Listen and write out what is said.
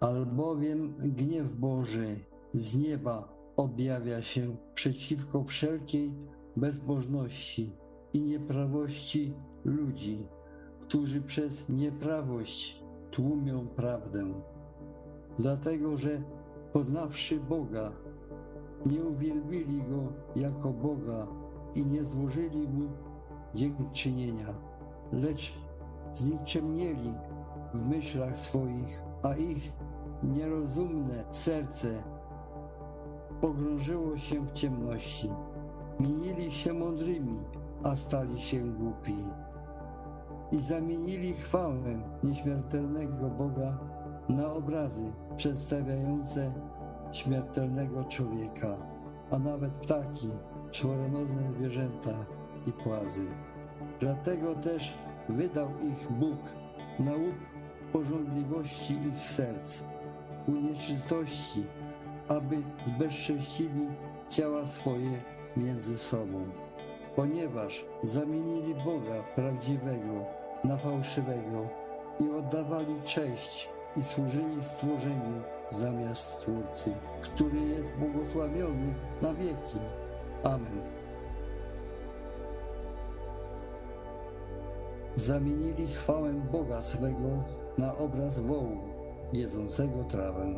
albowiem gniew Boży z nieba objawia się przeciwko wszelkiej bezbożności i nieprawości ludzi, którzy przez nieprawość tłumią prawdę. Dlatego, że poznawszy Boga, nie uwielbili Go jako Boga i nie złożyli Mu dziękczynienia, lecz znikczemnieli w myślach swoich, a ich nierozumne serce pogrążyło się w ciemności. Minili się mądrymi, a stali się głupi. I zamienili chwałę nieśmiertelnego Boga na obrazy przedstawiające śmiertelnego człowieka, a nawet ptaki, czworonożne zwierzęta i płazy. Dlatego też wydał ich Bóg na łup porządliwości ich serc, ku nieczystości, aby zbezcześcili ciała swoje między sobą. Ponieważ zamienili Boga prawdziwego na fałszywego i oddawali cześć i służyli stworzeniu zamiast Stwórcy, który jest błogosławiony na wieki. Amen. Zamienili chwałę Boga swego na obraz wołu jedzącego trawę.